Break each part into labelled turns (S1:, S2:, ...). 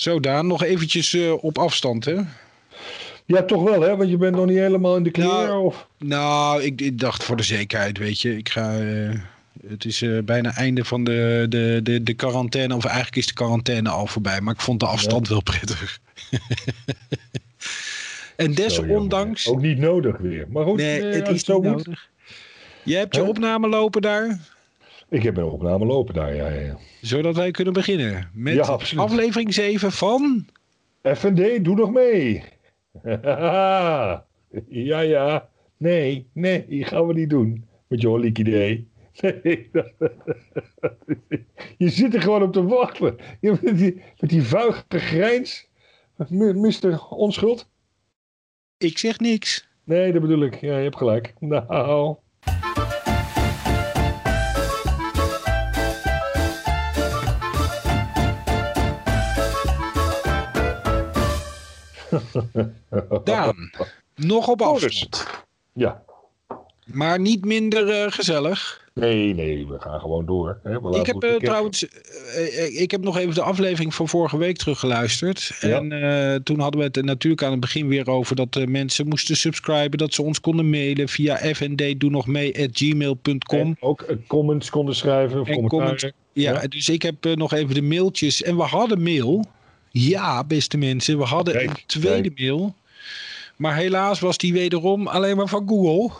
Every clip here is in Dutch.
S1: Zo Daan, nog eventjes uh, op afstand hè?
S2: Ja, toch wel hè, want je bent nog niet helemaal in de kleren
S1: nou,
S2: of?
S1: Nou, ik, ik, dacht voor de zekerheid, weet je. Ik ga... Uh, het is uh, bijna einde van de, de, de, de quarantaine. Of eigenlijk is de quarantaine al voorbij. Maar ik vond de afstand ja. wel prettig. en desondanks...
S2: Ook niet nodig weer. Maar goed,
S1: nee, het is zo nodig. Je hebt je opname lopen daar?
S2: Ik heb een opname lopen daar, ja, ja.
S1: Zodat wij kunnen beginnen met ja, aflevering 7 van...
S2: FND, doe nog mee. ja, ja. Nee, nee, die gaan we niet doen. Met je holiek idee. Nee, je zit er gewoon op te wachten. Je, met, die, met die vuige grijns. Mister Onschuld.
S1: Ik zeg niks.
S2: Nee, dat bedoel ik. Ja, je hebt gelijk. Nou...
S1: Daan, nog op afstand.
S2: Ja.
S1: Maar niet minder uh, gezellig.
S2: Nee, nee, we gaan gewoon door. Hè.
S1: Ik heb uh, trouwens, uh, ik heb nog even de aflevering van vorige week teruggeluisterd. Ja. En toen hadden we het natuurlijk aan het begin weer over dat mensen moesten subscriben, dat ze ons konden mailen via fnd.doe-nog-mee@gmail.com.
S2: Ook comments konden schrijven of en comments,
S1: ja, ja, dus ik heb nog even de mailtjes. En we hadden mail. Ja, beste mensen, we hadden kijk, een tweede kijk. mail. Maar helaas was die wederom alleen maar van Google.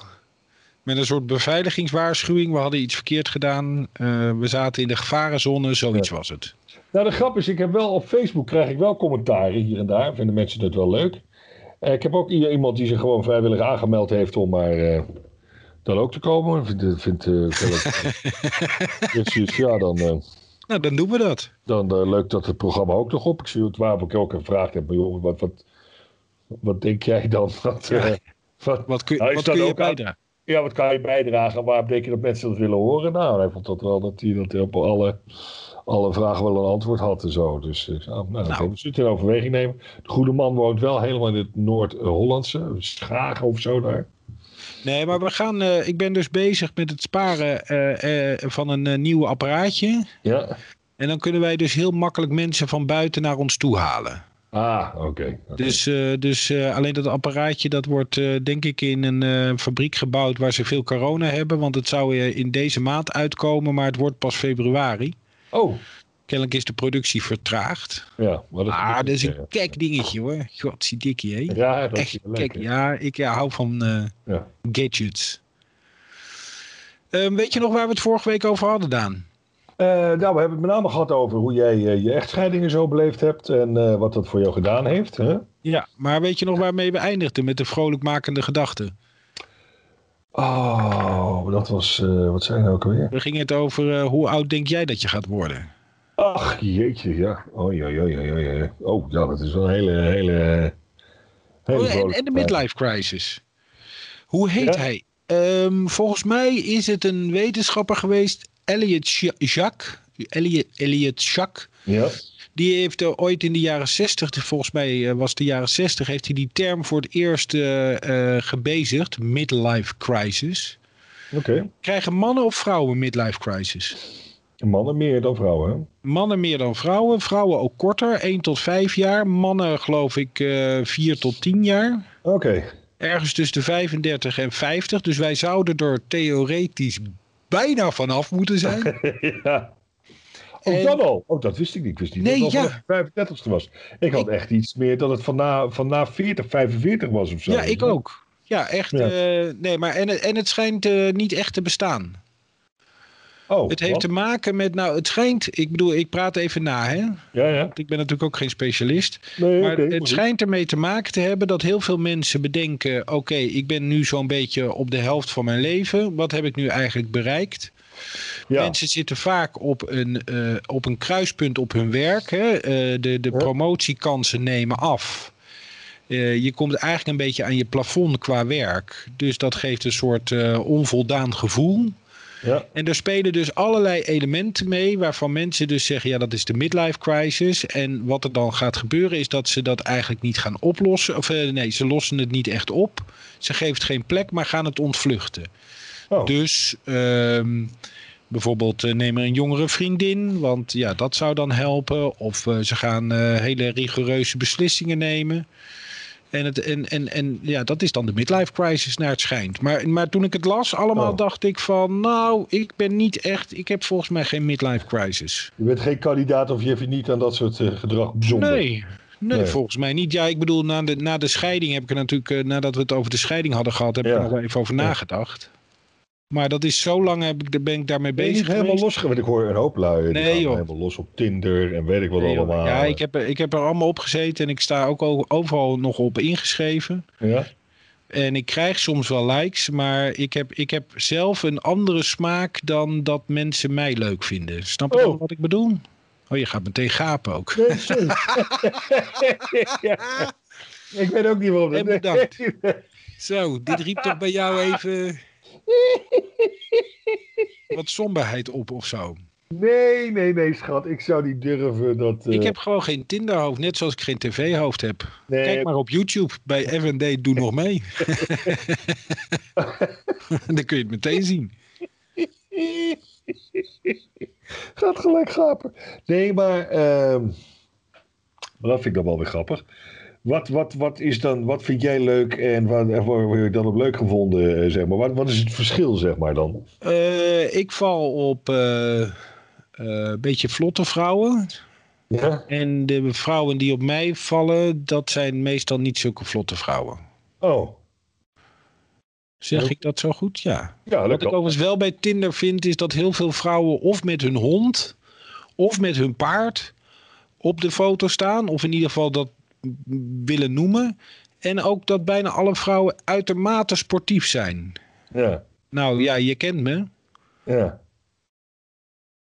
S1: Met een soort beveiligingswaarschuwing. We hadden iets verkeerd gedaan. Uh, we zaten in de gevarenzone, zoiets ja. was het.
S2: Nou, de grap is, ik heb wel op Facebook krijg ik wel commentaren hier en daar. Vinden mensen het wel leuk. Uh, ik heb ook iemand die zich gewoon vrijwillig aangemeld heeft om maar uh, dan ook te komen. Vindt, vindt dus, ja, dan...
S1: Nou, dan doen we dat.
S2: Dan uh, leuk dat het programma ook nog op. Ik zie het waar ik ook gevraagd heb. Maar joh, wat, wat, wat denk jij dan?
S1: Ja. uh, wat, wat kun, nou, wat kun je bijdragen?
S2: Ja, wat kan je bijdragen? Waarom denk je dat mensen dat willen horen? Nou, hij vond dat wel dat hij dat op alle, alle vragen wel een antwoord had en zo. Dus ik zei, nou, nou. we zullen in overweging nemen. De goede man woont wel helemaal in het Noord-Hollandse. Schagen of zo daar.
S1: Nee, maar we gaan. Uh, ik ben dus bezig met het sparen uh, uh, van een nieuw apparaatje.
S2: Ja.
S1: En dan kunnen wij dus heel makkelijk mensen van buiten naar ons toe halen.
S2: Ah, oké. Okay,
S1: okay. Dus, dus alleen dat apparaatje dat wordt denk ik in een fabriek gebouwd waar ze veel corona hebben. Want het zou in deze maand uitkomen, maar het wordt pas februari.
S2: Oh.
S1: Kennelijk is de productie vertraagd.
S2: Ja, maar dat
S1: ah, dat is een kek dingetje hoor. Godzidikkie, hè?
S2: Ja, dat
S1: Echt,
S2: is leuk,
S1: ja, ik ja, hou van uh,
S2: ja.
S1: gadgets. Um, weet je nog waar we het vorige week over hadden, Daan?
S2: Uh, nou, we hebben het met name gehad over hoe jij uh, je echtscheidingen zo beleefd hebt en wat dat voor jou gedaan heeft. Hè?
S1: Ja, maar weet je nog waarmee we eindigden met de vrolijkmakende gedachten?
S2: Oh, dat was, wat zijn nou ook alweer?
S1: We gingen het over hoe oud denk jij dat je gaat worden?
S2: Ach, jeetje, ja. Oh, ja, ja, ja, ja. Oh, ja, dat is wel een hele, hele... hele
S1: oh, en, en, de midlife crisis. Hoe heet ja? hij? Um, volgens mij is het een wetenschapper geweest, Elliot Jacques. Elliot, Elliot Jacques.
S2: Ja.
S1: Die heeft uh, ooit in de jaren 60, volgens mij uh, was het de jaren 60, heeft hij die term voor het eerst uh, gebezigd. Midlife crisis.
S2: Oké. Okay.
S1: Krijgen mannen of vrouwen midlife crisis?
S2: Mannen meer dan vrouwen.
S1: Mannen meer dan vrouwen. Vrouwen ook korter, 1 tot 5 jaar. Mannen geloof ik uh, 4 tot 10 jaar.
S2: Oké. Okay.
S1: Ergens tussen de 35 en 50. Dus wij zouden er theoretisch bijna vanaf moeten zijn.
S2: ja. Ook en... dan al? Oh, dat wist ik niet. Ik wist niet
S1: nee,
S2: dat het
S1: ja.
S2: 35 was. Ik had ik... echt iets meer dat het van na, van na 40, 45 was of zo.
S1: Ja, ik ook. Ja, echt. Ja. Uh, nee, maar en, en het schijnt uh, niet echt te bestaan.
S2: Oh,
S1: het heeft
S2: wat?
S1: te maken met, nou, het schijnt, ik bedoel, ik praat even na, hè?
S2: Ja, ja.
S1: Ik ben natuurlijk ook geen specialist.
S2: Nee,
S1: maar
S2: okay,
S1: het
S2: maar
S1: schijnt ermee te maken te hebben dat heel veel mensen bedenken: oké, okay, ik ben nu zo'n beetje op de helft van mijn leven. Wat heb ik nu eigenlijk bereikt?
S2: Ja.
S1: Mensen zitten vaak op een, uh, op een kruispunt op hun werk. Hè? Uh, de de promotiekansen nemen af. Uh, je komt eigenlijk een beetje aan je plafond qua werk. Dus dat geeft een soort onvoldaan gevoel.
S2: Ja.
S1: En er spelen dus allerlei elementen mee waarvan mensen dus zeggen, ja dat is de midlife crisis. En wat er dan gaat gebeuren is dat ze dat eigenlijk niet gaan oplossen. Of uh, nee, ze lossen het niet echt op. Ze geven het geen plek, maar gaan het ontvluchten.
S2: Oh.
S1: Dus, um, Bijvoorbeeld uh, neem er een jongere vriendin, want ja, dat zou dan helpen. Of uh, ze gaan uh, hele rigoureuze beslissingen nemen. En, het, en, en, en ja, dat is dan de midlife crisis naar het schijnt. Maar, maar toen ik het las, allemaal oh. dacht ik van... nou, ik ben niet echt... ik heb volgens mij geen midlife crisis.
S2: Je bent geen kandidaat of je hebt je niet aan dat soort gedrag bijzonder?
S1: Nee, Nee, nee, volgens mij niet. Ja, ik bedoel, na de, na de scheiding heb ik er natuurlijk, uh, nadat we het over de scheiding hadden gehad, heb ja. ik er nog even over ja. nagedacht. Maar dat is zo lang heb ik, ben ik daarmee bezig.
S2: niet helemaal los Ik hoor een hoop lui. Nee, joh. Helemaal los op Tinder en weet ik wat nee, allemaal.
S1: Ja, ik heb, ik heb er allemaal op gezeten en ik sta ook overal nog op ingeschreven.
S2: Ja.
S1: En ik krijg soms wel likes, maar ik heb, ik heb zelf een andere smaak dan dat mensen mij leuk vinden. Snap je oh. wat ik bedoel? Oh, je gaat meteen gapen ook. Nee,
S2: ja. Ik weet ook niet waarom.
S1: En bedankt. Zo, dit riep toch bij jou even wat somberheid op of zo.
S2: Nee, nee, nee, schat. Ik zou niet durven dat...
S1: Uh... Ik heb gewoon geen Tinderhoofd, net zoals ik geen tv-hoofd heb. Nee. Kijk maar op YouTube bij FND Doe Nog Mee. Dan kun je het meteen zien.
S2: Gaat gelijk gapen. Nee, maar... Uh... dat vind ik dan wel weer grappig. Wat, wat, wat, is dan, wat vind jij leuk en wat, wat heb je dan op leuk gevonden, eh, zeg maar? Wat, wat is het verschil, zeg maar dan?
S1: Uh, ik val op uh, een beetje vlotte vrouwen.
S2: Ja?
S1: En de vrouwen die op mij vallen, dat zijn meestal niet zulke vlotte vrouwen.
S2: Oh.
S1: Zeg ik dat zo goed? Ja.
S2: ja
S1: Wat ik overigens wel bij Tinder vind, is dat heel veel vrouwen of met hun hond of met hun paard op de foto staan. Of in ieder geval dat willen noemen. En ook dat bijna alle vrouwen uitermate sportief zijn.
S2: Ja.
S1: Nou ja, je kent me.
S2: Ja.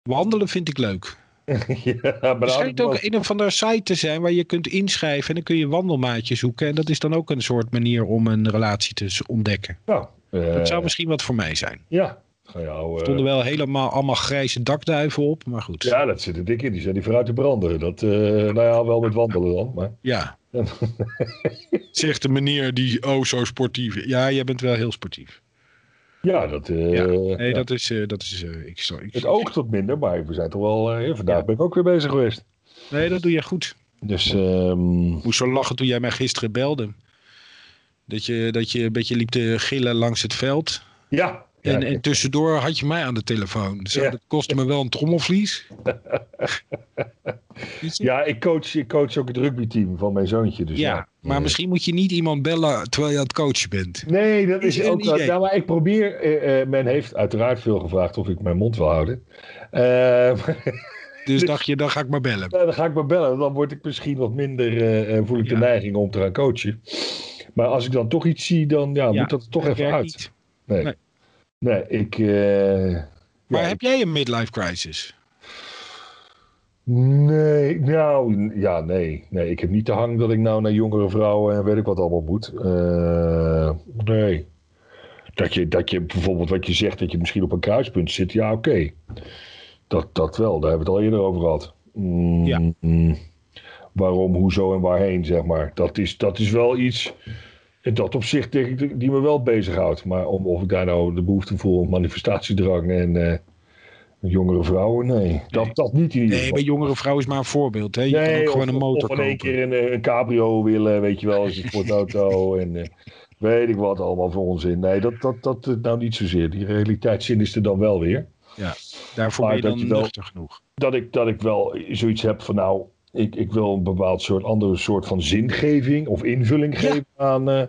S1: Wandelen vind ik leuk.
S2: ja, maar
S1: er schijnt ook een of andere site te zijn waar je kunt inschrijven en dan kun je wandelmaatjes zoeken. En dat is dan ook een soort manier om een relatie te ontdekken.
S2: Nou,
S1: uh, dat zou misschien wat voor mij zijn.
S2: Ja.
S1: Er stonden wel helemaal allemaal grijze dakduiven op, maar goed.
S2: Ja, dat zit er dik in. Die zijn die vooruit te branden. Dat, uh, nou ja, wel met wandelen dan. Maar...
S1: Ja. Zegt de meneer die, oh zo sportief. Ja, jij bent wel heel sportief.
S2: Ja, dat... Uh, ja.
S1: Nee,
S2: ja.
S1: dat is... Uh, dat is uh, ik, sorry, ik,
S2: het oogt tot minder, maar we zijn toch wel... vandaag ja. ben ik ook weer bezig geweest.
S1: Nee, dat doe je goed.
S2: Dus... Um...
S1: Moest zo lachen toen jij mij gisteren belde. Dat je, dat je een beetje liep te gillen langs het veld.
S2: Ja,
S1: en, ja, en, tussendoor had je mij aan de telefoon. Dus ja. dat kostte me wel een trommelvlies.
S2: ja, ik coach, ik coach ook het rugbyteam van mijn zoontje. Dus
S1: ja, ja. maar ja. misschien moet je niet iemand bellen terwijl je aan het coachen bent.
S2: Nee, dat is, is ook wel. Ja, maar ik probeer. Uh, uh, men heeft uiteraard veel gevraagd of ik mijn mond wil houden. Uh,
S1: dus dacht je, dan ga ik maar bellen.
S2: Ja, dan ga ik maar bellen. Dan word ik misschien wat minder. voel ik de neiging om te gaan coachen. Maar als ik dan toch iets zie, dan ja, moet dat er toch even uit.
S1: Niet.
S2: Nee. nee. Nee, ik. Uh,
S1: maar ja, heb jij een midlife crisis?
S2: Nee, nou ja, nee. nee. Ik heb niet de hang dat ik nou naar jongere vrouwen en weet ik wat allemaal moet. Uh, nee. Dat je, dat je bijvoorbeeld wat je zegt, dat je misschien op een kruispunt zit, ja, oké. Okay. Dat, dat wel, daar hebben we het al eerder over gehad. Mm,
S1: ja.
S2: Mm, waarom, hoezo en waarheen, zeg maar. Dat is, dat is wel iets in dat opzicht denk ik die me wel bezighoudt. Maar om, of ik daar nou de behoefte voel, manifestatiedrang en uh, jongere vrouwen, nee. Dat, nee. dat niet in ieder
S1: geval. Nee, bij jongere vrouwen is maar een voorbeeld. Hè? Je nee, kan ook of, gewoon een motor
S2: of
S1: in
S2: één keer een, een, cabrio willen, weet je wel, als je sportauto en uh, weet ik wat allemaal voor onzin. Nee, dat, dat, dat nou niet zozeer. Die realiteitszin is er dan wel weer.
S1: Ja, daarvoor maar ben je dan je wel, genoeg.
S2: Dat ik, dat ik wel zoiets heb van nou, ik, ik wil een bepaald soort andere soort van zingeving of invulling ja. geven aan uh,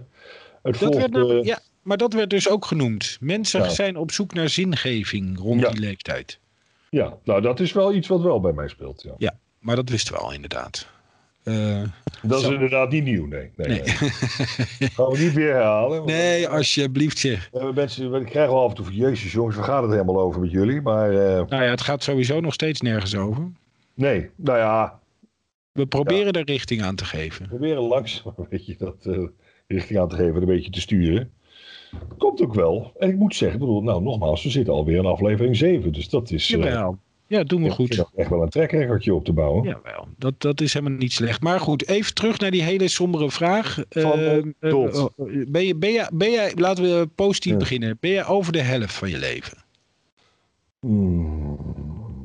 S2: het
S1: dat nou, ja, maar dat werd dus ook genoemd. Mensen ja. zijn op zoek naar zingeving rond ja. die leeftijd.
S2: Ja, nou dat is wel iets wat wel bij mij speelt. Ja,
S1: ja maar dat wisten we al inderdaad. Uh,
S2: dat is inderdaad niet nieuw, nee. nee, nee. nee. Gaan we niet weer herhalen.
S1: Nee, alsjeblieft zeg.
S2: Mensen, we krijgen wel af en toe van, jezus jongens, waar gaat het helemaal over met jullie? Maar, uh,
S1: nou ja, het gaat sowieso nog steeds nergens over.
S2: Nee, nou ja,
S1: we proberen ja. er richting aan te geven.
S2: We proberen langs weet je, dat uh, richting aan te geven, een beetje te sturen. Komt ook wel. En ik moet zeggen, bedoel, nou nogmaals, we zitten alweer in aflevering 7. Dus dat is...
S1: Jawel. Uh, ja, doen we
S2: ja,
S1: goed.
S2: echt wel een trekrekkertje op te bouwen.
S1: Jawel, dat, dat is helemaal niet slecht. Maar goed, even terug naar die hele sombere vraag.
S2: Van
S1: uh, ben, je, ben, je, ben je, laten we positief ja. beginnen. Ben je over de helft van je leven?
S2: Mm,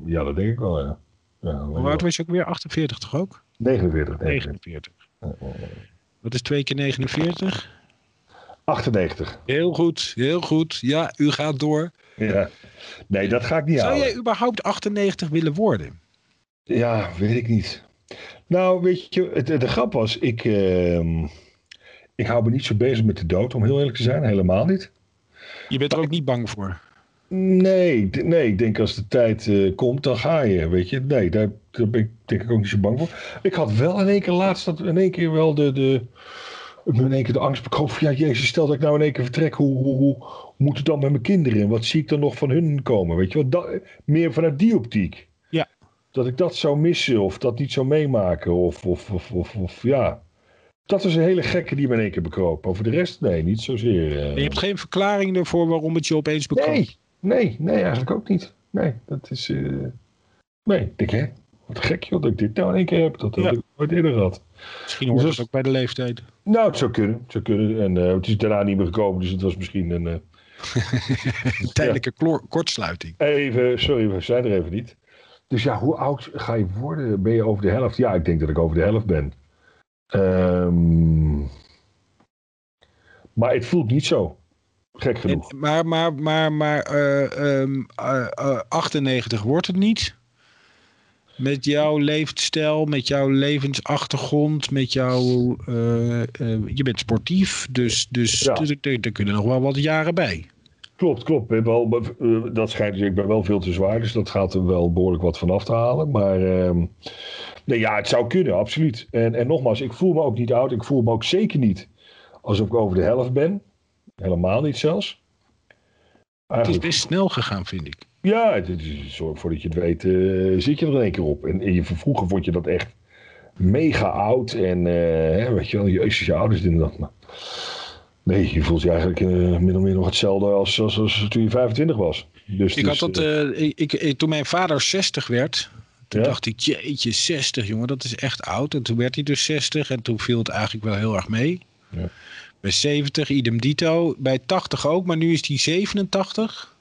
S2: ja, dat denk ik wel, ja. Ja
S1: Hoe oud was je ook weer? 48 toch ook?
S2: 49.
S1: 49. Wat is 2 keer 49?
S2: 98.
S1: Heel goed, heel goed. Ja, u gaat door.
S2: Ja. Nee, dat ga ik niet
S1: Zou
S2: halen.
S1: jij überhaupt 98 willen worden?
S2: Ja, weet ik niet. Nou, weet je, het, de grap was, ik, ehm, ik hou me niet zo bezig met de dood, om heel eerlijk te zijn. Helemaal niet.
S1: Je bent er ook niet bang voor?
S2: Nee, nee, ik denk als de tijd eh, komt, dan ga je, weet je. Nee, daar, daar ben ik denk ik ook niet zo bang voor. Ik had wel in één keer laatst, dat in één keer wel de, de, in één keer de angst bekroop van, ja, jezus, stel dat ik nou in één keer vertrek, hoe, hoe, hoe, moet het dan met mijn kinderen? En wat zie ik dan nog van hun komen, weet je? Dat, meer vanuit die optiek.
S1: Ja.
S2: Dat ik dat zou missen, of dat niet zou meemaken, of, of, of, of, of ja. Dat was een hele gekke die me in één keer bekroop. Over de rest, nee, niet zozeer. eh.
S1: Je hebt geen verklaring ervoor waarom het je opeens bekroop?
S2: Nee, nee, nee, eigenlijk ook niet. Nee, dat is. eh, Nee, ik hè? Wat gek joh, dat ik dit nou in één keer heb. Dat
S1: Ja.
S2: heb ik nooit eerder gehad.
S1: Misschien hoort
S2: Dus
S1: het ook bij de leeftijd.
S2: Nou, het zou kunnen. Het zou kunnen. En eh, het is daarna niet meer gekomen, dus het was misschien een. eh,
S1: Tijdelijke kortsluiting.
S2: even, sorry, we zijn er even niet. Dus ja, hoe oud ga je worden? Ben je over de helft? Ja, ik denk dat ik over de helft ben. Ehm, maar het voelt niet zo. Gek
S1: En,
S2: genoeg.
S1: maar maar, maar, maar eh, ehm, eh, eh, 98 wordt het niet. Met jouw levensstijl, met jouw levensachtergrond, met jouw... je bent sportief, dus, dus
S2: Ja.
S1: er, kunnen nog wel wat jaren bij.
S2: Klopt, klopt. Ik ben wel, dat schijnt, dus ik ben wel veel te zwaar, dus dat gaat er wel behoorlijk wat van af te halen. Maar ehm, nee, ja, het zou kunnen, absoluut. En, en nogmaals, ik voel me ook niet oud. Ik voel me ook zeker niet alsof ik over de helft ben. Helemaal niet zelfs.
S1: Het is best snel gegaan, vind ik.
S2: ja, het is, zorg voor dat je het weet, eh, zit je er in één keer op. En, en je, vroeger vond je dat echt mega oud. En hè, weet je wel, jezus, je ouders en dat. Maar nee, je voelt je eigenlijk eh, min of meer nog hetzelfde als, als, als toen je 25 was. Dus,
S1: Ik had
S2: dus,
S1: dat, ik, ik- toen mijn vader 60 werd, toen
S2: Ja.
S1: dacht ik, jeetje, 60 jongen, dat is echt oud. En toen werd hij dus 60 en toen viel het eigenlijk wel heel erg mee.
S2: Ja.
S1: Bij 70, idem dito. Bij 80 ook, maar nu is hij 87.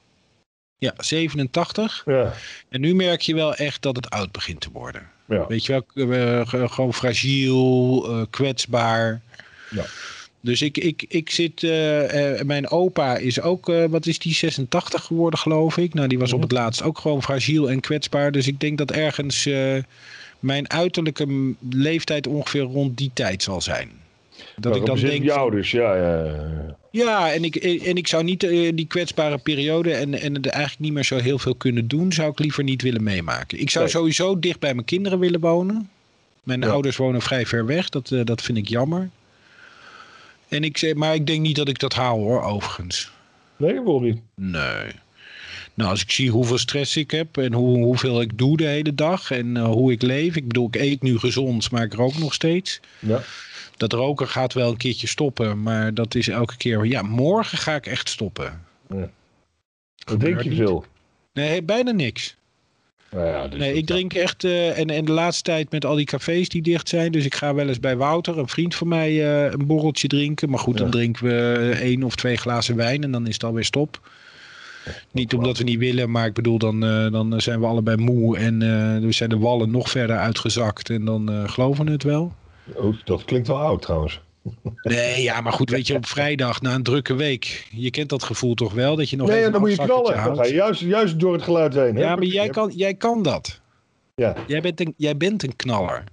S1: Ja, 87.
S2: ja,
S1: En nu merk je wel echt dat het oud begint te worden.
S2: ja.
S1: Weet je wel, ge- gewoon fragiel, eh, kwetsbaar.
S2: Ja.
S1: Dus ik, ik, ik zit, eh, mijn opa is ook, wat is die, 86 geworden geloof ik. Nou, die was op
S2: Mhm.
S1: het laatst ook gewoon fragiel en kwetsbaar. Dus ik denk dat ergens mijn uiterlijke leeftijd ongeveer rond die tijd zal zijn. Dat ik dan denk, van-
S2: ouders, ja, ja, ja.
S1: en ik, en ik zou niet eh, die kwetsbare periode en, en er eigenlijk niet meer zo heel veel kunnen doen, zou ik liever niet willen meemaken. Ik zou
S2: Nee.
S1: sowieso dicht bij mijn kinderen willen wonen. Mijn
S2: Ja.
S1: ouders wonen vrij ver weg, dat, eh, dat vind ik jammer. En ik, zeg- maar ik denk niet dat ik dat haal hoor, overigens.
S2: Nee, waarom niet?
S1: Nee. Nou, als ik zie hoeveel stress ik heb en hoe, hoeveel ik doe de hele dag en eh, hoe ik leef. Ik bedoel, ik eet nu gezond, maar ik rook nog steeds.
S2: Ja.
S1: Dat roken gaat wel een keertje stoppen, maar dat is elke keer... Ja, morgen ga ik echt stoppen.
S2: Wat drink je
S1: niet.
S2: veel?
S1: Nee, bijna niks.
S2: Nou ja, dus
S1: Nee, ik drink echt... eh, en, en de laatste tijd met al die cafés die dicht zijn... dus ik ga wel eens bij Wouter, een vriend van mij, eh, een borreltje drinken. Maar goed, dan
S2: Ja.
S1: drinken we één of twee glazen wijn... en dan is het alweer stop. Niet omdat we niet willen, maar ik bedoel, dan, eh, dan zijn we allebei moe... en eh we zijn de wallen nog verder uitgezakt... en dan geloven we het wel.
S2: Oh, dat klinkt wel oud trouwens.
S1: Nee, ja, maar goed, weet je, op vrijdag na een drukke week... je kent dat gevoel toch wel, dat je nog
S2: nee, dan moet je knallen. Dan ga je juist, juist door het geluid heen.
S1: Ja,
S2: Hè?
S1: maar jij kan, jij kan dat.
S2: Ja.
S1: Jij bent een, jij bent een knaller.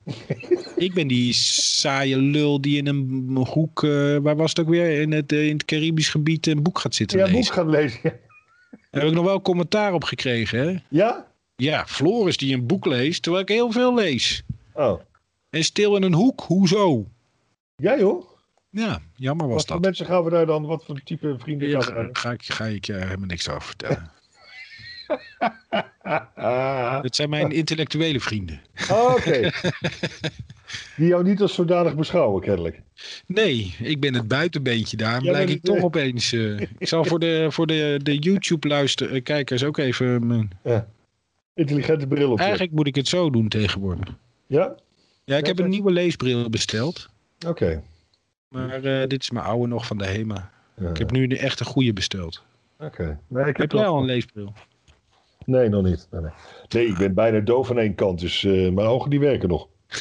S1: ik ben die saaie lul die in een hoek, eh, waar was het ook weer, in het, eh, in het Caribisch gebied een boek gaat zitten
S2: Ja,
S1: lezen.
S2: boek gaan lezen.
S1: Daar heb ik nog wel commentaar op gekregen. Hè?
S2: Ja?
S1: Ja, Floris die een boek leest, terwijl ik heel veel lees.
S2: Oh.
S1: En stil in een hoek, hoezo?
S2: Ja joh.
S1: Ja, jammer was
S2: Wat voor
S1: dat.
S2: mensen gaan we daar dan? Wat voor type vrienden
S1: Ja,
S2: gaan we
S1: ga,
S2: daar?
S1: ga ik, ga ik je helemaal niks over vertellen. Het zijn mijn intellectuele vrienden.
S2: Oké. Die jou niet als zodanig beschouwen, kennelijk.
S1: Nee, ik ben het buitenbeentje daar.
S2: Jij
S1: Blijk ik toch
S2: eh,
S1: opeens. eh, ik zal voor de, voor de, de YouTube-kijkers ook even. mijn-
S2: Ja. Intelligente bril op.
S1: Eigenlijk moet ik het zo doen tegenwoordig.
S2: Ja?
S1: Ja, ik heb een nieuwe leesbril besteld.
S2: Oké.
S1: Maar eh, dit is mijn oude nog van de HEMA.
S2: Ja.
S1: Ik heb nu de echte goede besteld.
S2: Oké. Nee, ik
S1: Heb
S2: heb
S1: jij
S2: wel-
S1: al een leesbril?
S2: Nee, nog niet. Nee, nee. nee, ik ben bijna doof aan één kant, dus uh, mijn ogen die werken nog.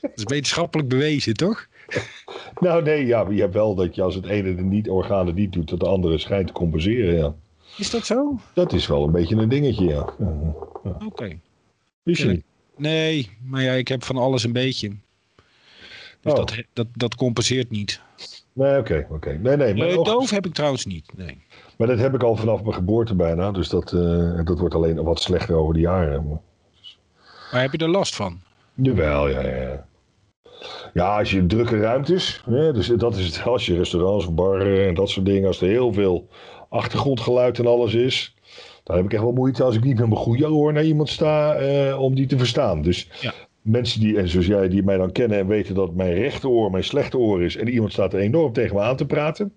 S1: dat is wetenschappelijk bewezen, toch?
S2: nou nee, ja, je hebt wel dat je als het ene de niet-organen niet doet, dat de andere schijnt te compenseren, ja.
S1: Is dat zo?
S2: Dat is wel een beetje een dingetje, ja. ja.
S1: Oké. Okay.
S2: Wist je niet?
S1: Nee, maar ja, ik heb van alles een beetje. Dus oh. dat, dat, dat compenseert niet.
S2: Nee, oké. oké. Nee, nee.
S1: Maar doof heb ik trouwens niet, nee.
S2: Maar dat heb ik al vanaf mijn geboorte bijna. Dus dat, uh, dat wordt alleen wat slechter over de jaren.
S1: Maar heb je er last van?
S2: Jawel, ja, ja. Ja, als je drukke ruimtes, hè, dus dat is het, als je restaurants, barren en dat soort dingen, als er heel veel achtergrondgeluid en alles is, dan heb ik echt wel moeite als ik niet met mijn goede oor naar iemand sta eh, om die te verstaan. Dus ja. mensen die, en zoals jij, die mij dan kennen en weten dat mijn rechteroor mijn slechte oor is en iemand staat er enorm tegen me aan te praten.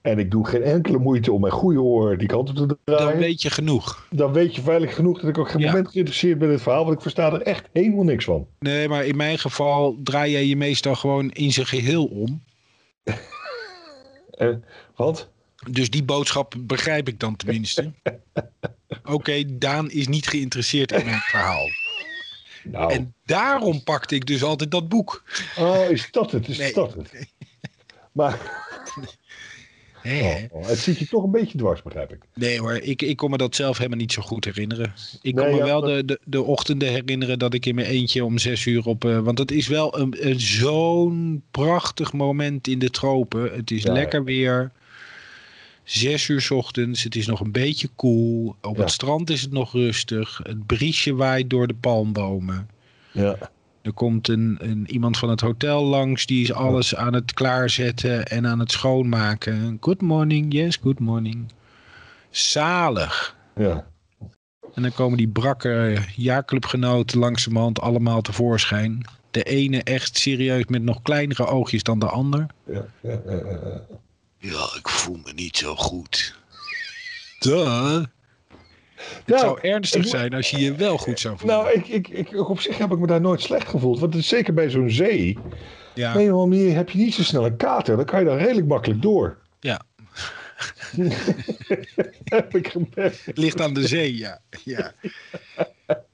S2: En ik doe geen enkele moeite om mijn goede oor die kant op te draaien.
S1: Dan weet je genoeg.
S2: Dan weet je veilig genoeg dat ik ook geen moment geïnteresseerd ben in het verhaal. Want ik versta er echt helemaal niks van.
S1: Nee, maar in mijn geval draai jij je meestal gewoon in zijn geheel om.
S2: eh, wat?
S1: Dus die boodschap begrijp ik dan tenminste. Oké, Daan is niet geïnteresseerd in mijn verhaal. Nou. En daarom pakte ik dus altijd dat boek.
S2: Oh, is dat het? Is dat het? Maar Oh, oh, het zit je toch een beetje dwars, begrijp ik.
S1: Nee hoor, ik, ik kon me dat zelf helemaal niet zo goed herinneren. Ik kon me wel de, de, de ochtenden herinneren dat ik in mijn eentje om zes uur op... Uh, want het is wel een, een zo'n prachtig moment in de tropen. Het is lekker weer. Zes uur s ochtends, het is nog een beetje koel. Op het strand is het nog rustig. Het briesje waait door de palmbomen.
S2: Ja.
S1: Er komt een, een, iemand van het hotel langs, die is alles aan het klaarzetten en aan het schoonmaken. Good morning, yes, good morning. Zalig.
S2: Ja.
S1: En dan komen die brakke jaarclubgenoten langzamerhand allemaal tevoorschijn. De ene echt serieus met nog kleinere oogjes dan de ander.
S2: Ja, ja, ja, ja.
S1: Ja ik voel me niet zo goed. Duh. Het nou, zou ernstig zijn als je je wel goed zou voelen.
S2: Nou, ik, ik, ik, op zich heb ik me daar nooit slecht gevoeld. Want is zeker bij zo'n zee. Ja. Op een of andere manier heb je niet zo snel een kater. Dan kan je daar redelijk makkelijk door.
S1: Ja.
S2: heb ik gemerkt.
S1: Het ligt aan de zee, ja. ja.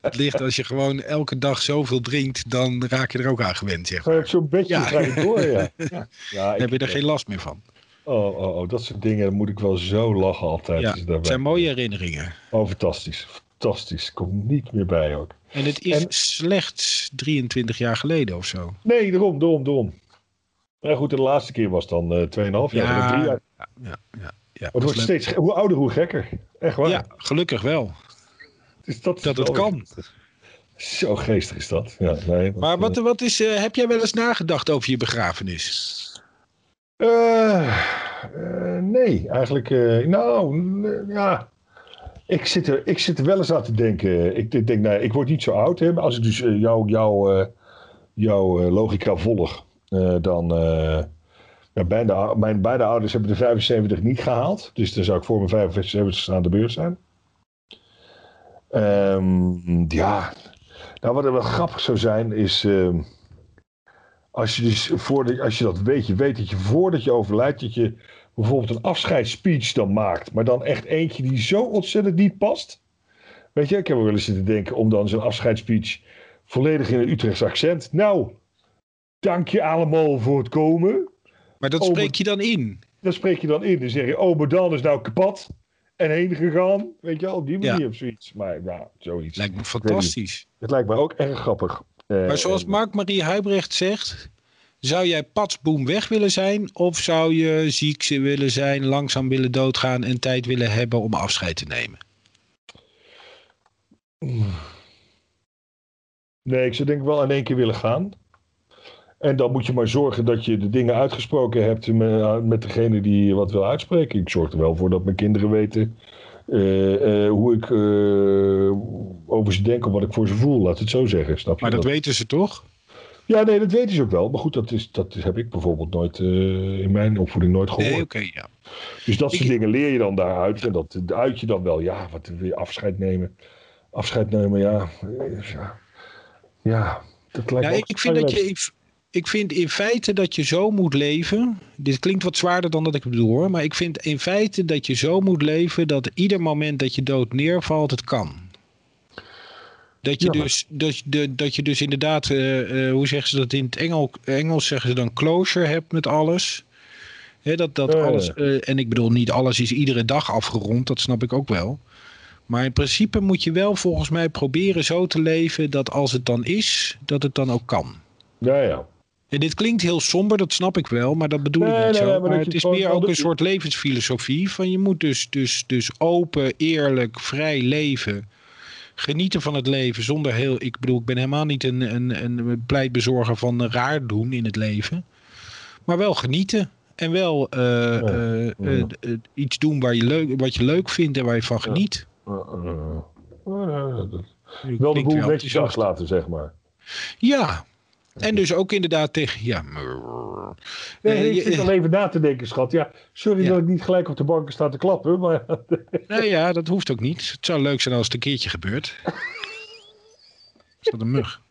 S1: Het ligt als je gewoon elke dag zoveel drinkt, dan raak je er ook aan gewend. Zeg
S2: maar. Zo'n beetje ja. ga je door, ja. ja.
S1: ja dan heb je er geen last meer van.
S2: Oh, oh, oh, dat soort dingen moet ik wel zo lachen altijd.
S1: Ja, het zijn mooie herinneringen.
S2: Oh, fantastisch. Fantastisch. Komt niet meer bij ook.
S1: En het is slechts 23 jaar geleden of zo.
S2: Nee, daarom, daarom, daarom. Ja, goed, de laatste keer was dan uh, 2,5 jaar. Ja, drie jaar.
S1: ja, ja, ja, ja.
S2: het wordt steeds, hoe ouder, hoe gekker. Echt waar. Ja,
S1: gelukkig wel.
S2: Dus dat,
S1: dat het kan.
S2: Zo geestig is dat. Ja, nee,
S1: maar wat, wat is, uh, heb jij wel eens nagedacht over je begrafenis?
S2: Uh, nee, eigenlijk. Uh, nou, ja. Ik zit, er, ik zit er wel eens aan te denken. Ik, denk, nou, ik word niet zo oud. Hè, als ik dus jouw jou, jou, logica volg, dan. Ja, mijn beide ouders hebben de 75 niet gehaald. Dus dan zou ik voor mijn 75 aan de beurt zijn. Um, ja. Nou, wat er wel grappig zou zijn, is. Uh, als je, dus voordat, als je dat weet, je weet dat je voordat je overlijdt, dat je bijvoorbeeld een afscheidsspeech dan maakt. Maar dan echt eentje die zo ontzettend niet past. Weet je, ik heb wel eens zitten denken om dan zo'n afscheidsspeech volledig in een Utrechts accent. Nou, dank je allemaal voor het komen.
S1: Maar dat spreek je dan in?
S2: Dat spreek je dan in. Dan zeg je, oh, maar dan is nou kapot en heen gegaan. Weet je op die manier ja. of zoiets. Maar ja, zoiets.
S1: Lijkt me fantastisch.
S2: Het lijkt me ook erg grappig.
S1: Eh, maar zoals Mark-Marie Huibrecht zegt, zou jij patsboom weg willen zijn? Of zou je ziek willen zijn, langzaam willen doodgaan en tijd willen hebben om afscheid te nemen?
S2: Nee, ik zou denk ik wel in één keer willen gaan. En dan moet je maar zorgen dat je de dingen uitgesproken hebt met, met degene die wat wil uitspreken. Ik zorg er wel voor dat mijn kinderen weten uh, hoe ik uh, over ze denk of wat ik voor ze voel, laat het zo zeggen. Snap je
S1: maar dat, weten ze toch?
S2: Ja, nee, dat weten ze ook wel. Maar goed, dat, is, dat heb ik bijvoorbeeld nooit in mijn opvoeding nooit gehoord. Nee,
S1: oké, ja.
S2: Dus dat soort dingen leer je dan daaruit. En dat uit je dan wel, ja, wat weer afscheid nemen. Afscheid nemen, ja. Ja,
S1: ja dat lijkt ja, ik vind dat je ik vind in feite dat je zo moet leven. Dit klinkt wat zwaarder dan dat ik bedoel hoor. Maar ik vind in feite dat je zo moet leven dat ieder moment dat je dood neervalt, het kan. Dat je, dus, dat, de, dat je dus inderdaad, uh, uh, hoe zeggen ze dat in het Engel, Engels zeggen ze dan closure hebt met alles. He, dat dat alles, uh, en ik bedoel niet alles is iedere dag afgerond, dat snap ik ook wel. Maar in principe moet je wel volgens mij proberen zo te leven dat als het dan is, dat het dan ook kan.
S2: Ja, ja.
S1: En dit klinkt heel somber, dat snap ik wel, maar dat bedoel ik niet nee, zo. maar, maar het is meer ook een soort levensfilosofie van je moet dus, dus, dus open, eerlijk, vrij leven. Genieten van het leven zonder heel... Ik bedoel, ik ben helemaal niet een, een, een pleitbezorger van raar doen in het leven. Maar wel genieten. En wel uh, uh, uh, iets doen waar je leuk, wat je leuk vindt en waar je van geniet.
S2: wel de boel netjes aflaten, zeg maar.
S1: Ja, en dus ook inderdaad tegen. Ja,
S2: nee, ik zit al even na te denken, schat. Ja, sorry dat ik niet gelijk op de banken sta te klappen. Maar...
S1: nee, ja, dat hoeft ook niet. Het zou leuk zijn als het een keertje gebeurt. Is dat een mug?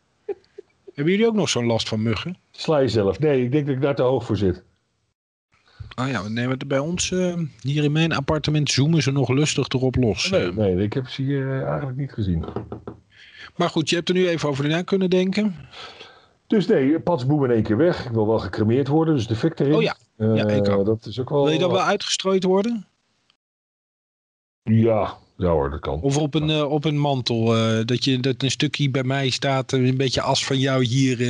S1: Hebben jullie ook nog zo'n last van muggen?
S2: Sla jezelf. Nee, ik denk dat ik daar te hoog voor zit.
S1: Ah ja, nee, maar bij ons uh, hier in mijn appartement zoomen ze nog lustig erop los.
S2: Nee, nee ik heb ze hier uh, eigenlijk niet gezien.
S1: Maar goed, je hebt er nu even over na kunnen denken.
S2: Dus nee, Patsboom in één keer weg. Ik wil wel gecremeerd worden, dus de fik erin.
S1: Oh ja, ja ik ook.
S2: Dat is ook wel...
S1: Wil je dan wel uitgestrooid worden?
S2: Ja, ja hoor, dat kan.
S1: Of op een, uh, op een mantel. Dat, je, dat een stukje bij mij staat, een beetje as van jou hier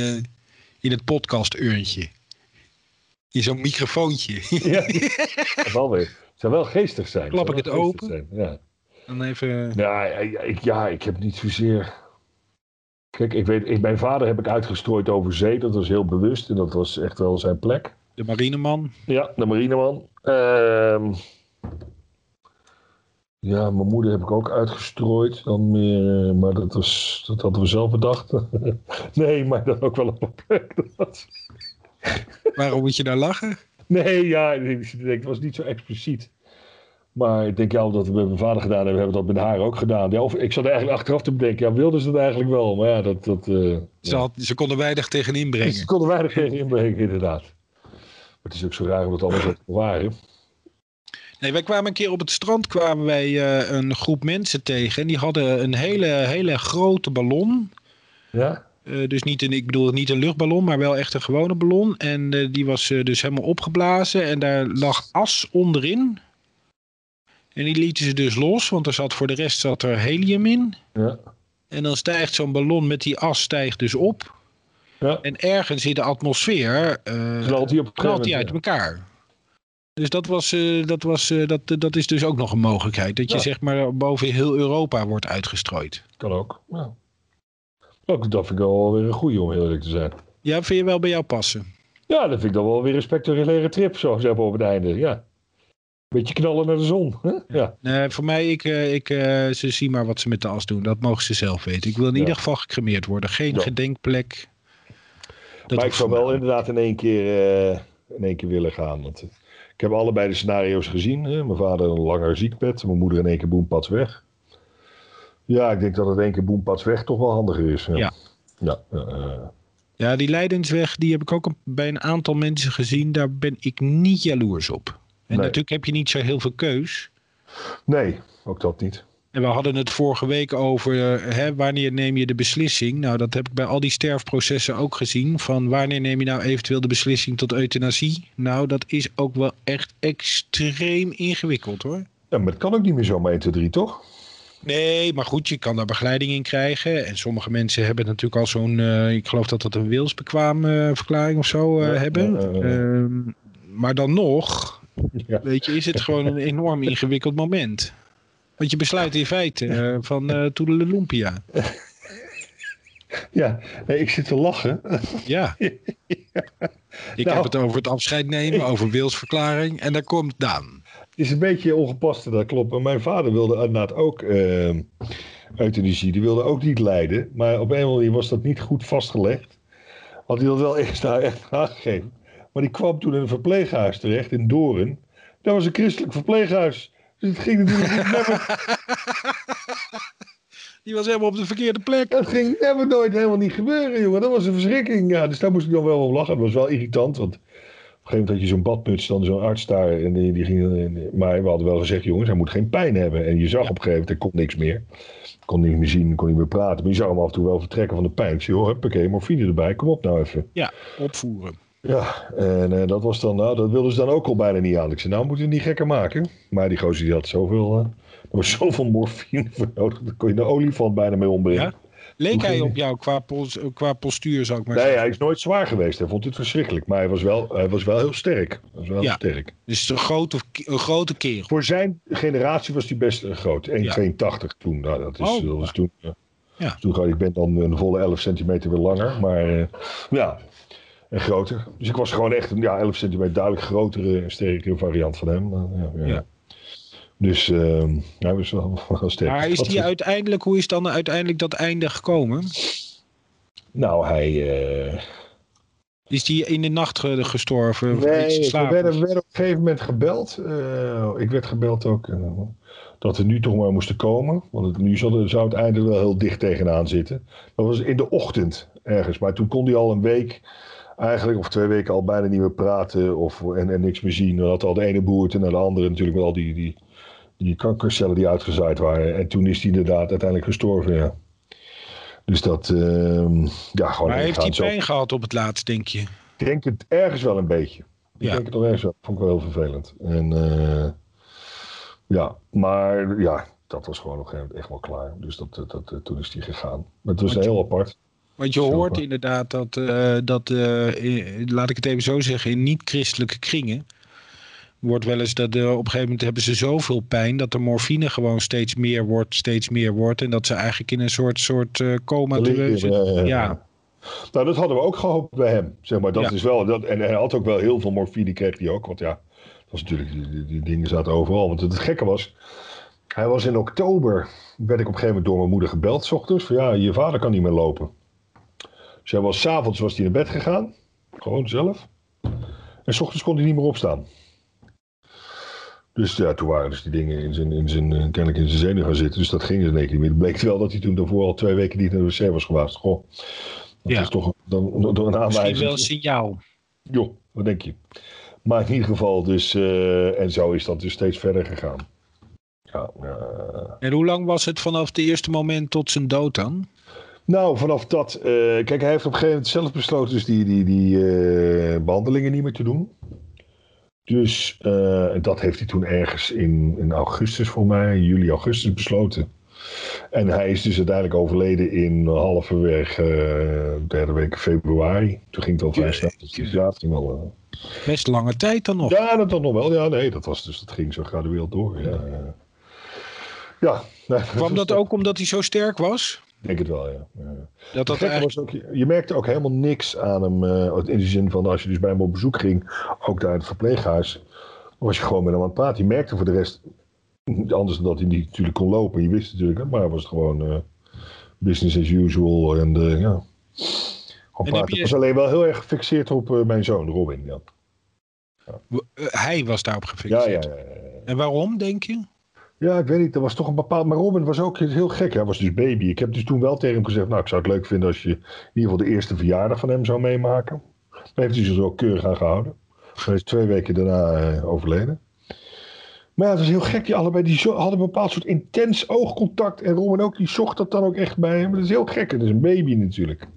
S1: in het podcast-urntje. In zo'n microfoontje. Ja,
S2: wel weer. Het zou wel geestig zijn.
S1: Klap ik het open?
S2: Zijn. Ja.
S1: Dan even...
S2: Ja, ik, ja, ik heb niet zozeer Kijk, ik weet, ik, mijn vader heb ik uitgestrooid over zee. Dat was heel bewust en dat was echt wel zijn plek.
S1: De marineman?
S2: Ja, de marineman. Uh, ja, mijn moeder heb ik ook uitgestrooid. Dan meer, eh, maar dat, was, dat hadden we zelf bedacht. nee, maar dat ook wel op een plek.
S1: Waarom moet je daar lachen?
S2: Nee, ja, het was niet zo expliciet. Maar ik denk ja, dat we met mijn vader gedaan hebben, hebben we dat met haar ook gedaan. Ja, of ik zat eigenlijk achteraf te bedenken, ja, wilden ze dat eigenlijk wel? Maar ja, dat... dat uh,
S1: ze, had, ze konden weinig tegen inbrengen.
S2: Ze konden weinig tegen inbrengen, inderdaad. Maar het is ook zo raar om het allemaal zo te bewaren.
S1: Nee, wij kwamen een keer op het strand kwamen wij uh, een groep mensen tegen. En die hadden een hele, hele grote ballon.
S2: Ja?
S1: Uh, dus niet een, ik bedoel niet een luchtballon, maar wel echt een gewone ballon. En die was dus helemaal opgeblazen. En daar lag as onderin. En die lieten ze dus los, want er zat voor de rest zat er helium in.
S2: Ja.
S1: En dan stijgt zo'n ballon met die as stijgt dus op.
S2: Ja.
S1: En ergens in de atmosfeer uh,
S2: knalt hij, op
S1: knalt hij uit elkaar. Dus dat, was, uh, dat, was, uh, dat, dat is dus ook nog een mogelijkheid. Dat je zeg maar boven heel Europa wordt uitgestrooid.
S2: Kan ook. Ja. Ook dat vind ik wel weer een goede om eerlijk te zijn.
S1: Ja, vind je wel bij jou passen?
S2: Ja, dat vind ik dan wel weer een spectaculaire trip, zo zeg maar op het einde. Ja. Beetje knallen naar de zon. Hè? Ja.
S1: Nee, voor mij, ik, eh, ik, uh, ze zien maar wat ze met de as doen. Dat mogen ze zelf weten. Ik wil in ieder geval gecremeerd worden. Geen gedenkplek.
S2: Dat maar ik zou wel inderdaad in één keer, uh, in één keer willen gaan. Want ik heb allebei de scenario's gezien. Hè? Mijn vader een langer ziekbed. Mijn moeder in één keer boempads weg. Ja, ik denk dat het één keer boempads weg toch wel handiger is.
S1: Ja.
S2: Ja,
S1: ja, ja die Leidensweg, die heb ik ook bij een aantal mensen gezien. Daar ben ik niet jaloers op. En natuurlijk heb je niet zo heel veel keus.
S2: Nee, ook dat niet.
S1: En we hadden het vorige week over uh, hè, wanneer neem je de beslissing. Nou, dat heb ik bij al die sterfprocessen ook gezien. Van wanneer neem je nou eventueel de beslissing tot euthanasie. Nou, dat is ook wel echt extreem ingewikkeld hoor.
S2: Ja, maar het kan ook niet meer zomaar 1, 2, 3, toch?
S1: Nee, maar goed, je kan daar begeleiding in krijgen. En sommige mensen hebben natuurlijk al zo'n, uh, ik geloof dat dat een wilsbekwaam uh, verklaring of zo uh, ja, hebben. Uh, maar dan nog, ja. Weet je, is het gewoon een enorm ingewikkeld moment. Want je besluit in feite uh, van uh, Toedele Lumpia.
S2: Ja, nee, ik zit te lachen.
S1: Ja. ja. Ik nou, heb het over het afscheid nemen, over wilsverklaring. En daar komt Daan.
S2: Het is een beetje ongepast, dat klopt. Maar mijn vader wilde inderdaad ook uh, euthanasie. Die wilde ook niet lijden. Maar op een of andere manier was dat niet goed vastgelegd. Want hij had wel eerst daar echt aangegeven. Maar die kwam toen in een verpleeghuis terecht in Doren. Dat was een christelijk verpleeghuis. Dus het ging natuurlijk niet
S1: Die was helemaal op de verkeerde plek.
S2: Dat ging never nooit helemaal niet gebeuren, jongen. Dat was een verschrikking. Ja, dus daar moest ik dan wel op lachen. Dat was wel irritant, want op een gegeven moment had je zo'n badmuts, dan zo'n arts daar. En die, die ging, maar we hadden wel gezegd, jongens, hij moet geen pijn hebben. En je zag op een gegeven moment, hij kon niks meer. Kon niet meer zien, kon niet meer praten. Maar je zag hem af en toe wel vertrekken van de pijn. Ik zei, joh, huppakee, morfine erbij, kom op nou even.
S1: Ja, opvoeren.
S2: Ja, en uh, dat was dan, nou, dat wilden ze dan ook al bijna niet aan. Ik zei, nou moeten we niet gekker maken. Maar die gozer die had zoveel, uh, er was zoveel morfine voor nodig. Daar kon je de olifant bijna mee ombrengen. Ja?
S1: Leek hij op jou qua, post, qua postuur, zou ik maar
S2: nee,
S1: zeggen?
S2: Nee, hij is nooit zwaar geweest. Hij vond het verschrikkelijk. Maar hij was wel, hij was wel heel sterk. Hij was wel
S1: ja.
S2: sterk.
S1: Dus een grote, een grote kerel.
S2: Voor zijn generatie was hij best groot. 1,82 ja. toen. Nou, dat, is, oh, dat was toen... Ja. toen ik ben dan een volle 11 centimeter weer langer. Maar uh, ja, en groter. Dus ik was gewoon echt een ja, 11 centimeter duidelijk grotere en sterkere variant van hem. Ja, ja. ja. Dus uh, hij was wel, wel sterk.
S1: Maar is die uiteindelijk, hoe is dan uiteindelijk dat einde gekomen?
S2: Nou, hij... Uh...
S1: Is die in de nacht gestorven?
S2: Nee, we werden, we werden op een gegeven moment gebeld. Uh, ik werd gebeld ook uh, dat we nu toch maar moesten komen. Want het, nu zou, zou het einde wel heel dicht tegenaan zitten. Dat was in de ochtend ergens. Maar toen kon hij al een week eigenlijk, of twee weken al bijna niet meer praten of, en, en niks meer zien. Dan had al de ene boerte naar de andere natuurlijk met al die, die, die kankercellen die uitgezaaid waren. En toen is hij inderdaad uiteindelijk gestorven, ja. Dus dat, uh, ja, gewoon...
S1: Maar heeft hij pijn zo... gehad op het laatst, denk je?
S2: Ik denk het ergens wel een beetje. Ik ja. denk het nog ergens wel. Vond ik wel heel vervelend. En uh, ja, maar ja, dat was gewoon op een gegeven moment echt wel klaar. Dus dat, dat, dat, toen is hij gegaan. Maar het was heel apart.
S1: Want je hoort apart. inderdaad dat, uh, dat uh, in, laat ik het even zo zeggen, in niet-christelijke kringen wordt wel eens dat uh, op een gegeven moment hebben ze zoveel pijn dat de morfine gewoon steeds meer wordt, steeds meer wordt. En dat ze eigenlijk in een soort, soort coma zitten. Ja, ja, ja.
S2: Nou, dat hadden we ook gehoopt bij hem. Zeg maar, dat is wel, dat, en hij had ook wel heel veel morfine, kreeg hij ook. Want ja, dat was natuurlijk, die, die, dingen zaten overal. Want het, het gekke was, hij was in oktober, werd ik op een gegeven moment door mijn moeder gebeld, s ochtends. Van ja, je vader kan niet meer lopen. Hij was, s'avonds was hij naar bed gegaan. Gewoon zelf. En s ochtends kon hij niet meer opstaan. Dus ja, toen waren dus die dingen in zijn, in zijn, kennelijk in zijn zenuw gaan zitten. Dus dat ging dus in één keer niet meer. Het bleek wel dat hij toen daarvoor al twee weken niet naar de wc was geweest. Goh, dat
S1: ja.
S2: is toch dan, door een aanwijzing.
S1: Misschien wel een signaal.
S2: Jo, wat denk je? Maar in ieder geval dus, uh, en zo is dat dus steeds verder gegaan. Ja, uh,
S1: en hoe lang was het vanaf het eerste moment tot zijn dood dan?
S2: Nou, vanaf dat, uh, kijk, hij heeft op een gegeven moment zelf besloten dus die, die, die behandelingen niet meer te doen. Dus uh, dat heeft hij toen ergens in, in augustus, voor mij, juli, augustus besloten. En hij is dus uiteindelijk overleden in halverwege derde week februari. Toen ging het al vrij snel. Ja, het ging wel.
S1: Best lange tijd dan nog.
S2: Ja, dat dan nog wel. Ja, nee, dat, was dus, dat ging zo gradueel door. Ja, ja. Nee,
S1: Kwam dat ook omdat hij zo sterk was?
S2: Ik denk het wel, ja. ja.
S1: Dat dat
S2: eigenlijk... was ook, je merkte ook helemaal niks aan hem. Uh, in de zin van als je dus bij hem op bezoek ging, ook daar in het verpleeghuis, was je gewoon met hem aan het praten. Je merkte voor de rest, anders dan dat hij niet natuurlijk kon lopen, je wist natuurlijk, maar was het gewoon uh, business as usual. En uh, ja, gewoon praten. Je... was alleen wel heel erg gefixeerd op mijn zoon, Robin. Ja.
S1: ja. Hij was daarop gefixeerd?
S2: Ja, ja, ja,
S1: En waarom, denk je?
S2: Ja, ik weet niet. Er was toch een bepaald. Maar Robin was ook heel gek. Hij was dus baby. Ik heb dus toen wel tegen hem gezegd. Nou, ik zou het leuk vinden als je in ieder geval de eerste verjaardag van hem zou meemaken. Daar heeft hij zich ook keurig aan gehouden. Hij is twee weken daarna uh, overleden. Maar ja, het was heel gek. Die allebei die hadden een bepaald soort intens oogcontact. En Robin ook, die zocht dat dan ook echt bij hem. Dat is heel gek. Het is een baby natuurlijk.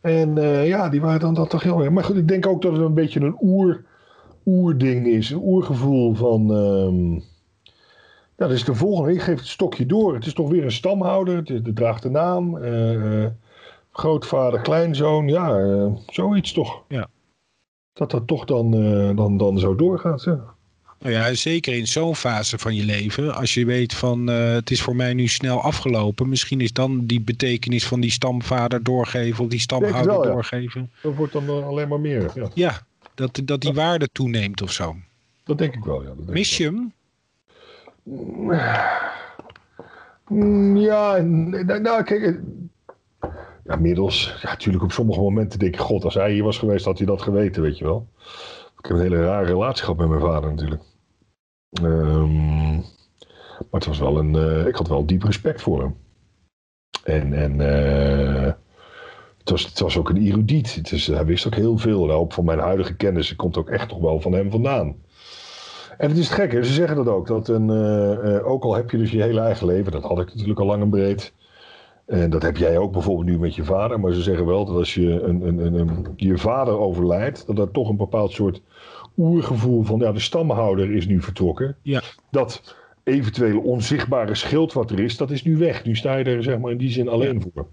S2: En uh, ja, die waren dan dat toch heel erg. Maar goed, ik denk ook dat het een beetje een oer, oerding is. Een oergevoel van. Uh, ja, dat is de volgende. Ik geef het stokje door. Het is toch weer een stamhouder. Het draagt de naam. Uh, grootvader, kleinzoon. Ja, uh, zoiets toch.
S1: Ja.
S2: Dat dat toch dan, uh, dan, dan zo doorgaat. Ja.
S1: Nou ja, zeker in zo'n fase van je leven. Als je weet van het is voor mij nu snel afgelopen. Misschien is dan die betekenis van die stamvader doorgeven. Of die stamhouder wel, ja. doorgeven.
S2: Dat wordt dan alleen maar meer. Ja,
S1: ja dat, dat die waarde toeneemt of zo.
S2: Dat denk ik wel, ja.
S1: Mis je hem?
S2: Ja, nou kijk, ja, middels, ja, natuurlijk op sommige momenten denk ik, god, als hij hier was geweest, had hij dat geweten, weet je wel. Ik heb een hele rare relatie gehad met mijn vader natuurlijk. Um, maar het was wel een, uh, ik had wel diep respect voor hem. En, en het, was, het was ook een erudiet. Het is, hij wist ook heel veel. De hoop van mijn huidige kennis komt ook echt toch wel van hem vandaan. En het is gek, hè? ze zeggen dat ook. Dat een, ook al heb je dus je hele eigen leven, dat had ik natuurlijk al lang en breed. En dat heb jij ook bijvoorbeeld nu met je vader. Maar ze zeggen wel dat als je een, een, een, je vader overlijdt, dat er toch een bepaald soort oergevoel van ja, de stamhouder is nu vertrokken.
S1: Ja.
S2: Dat eventuele onzichtbare schild wat er is, dat is nu weg. Nu sta je er zeg maar in die zin alleen voor.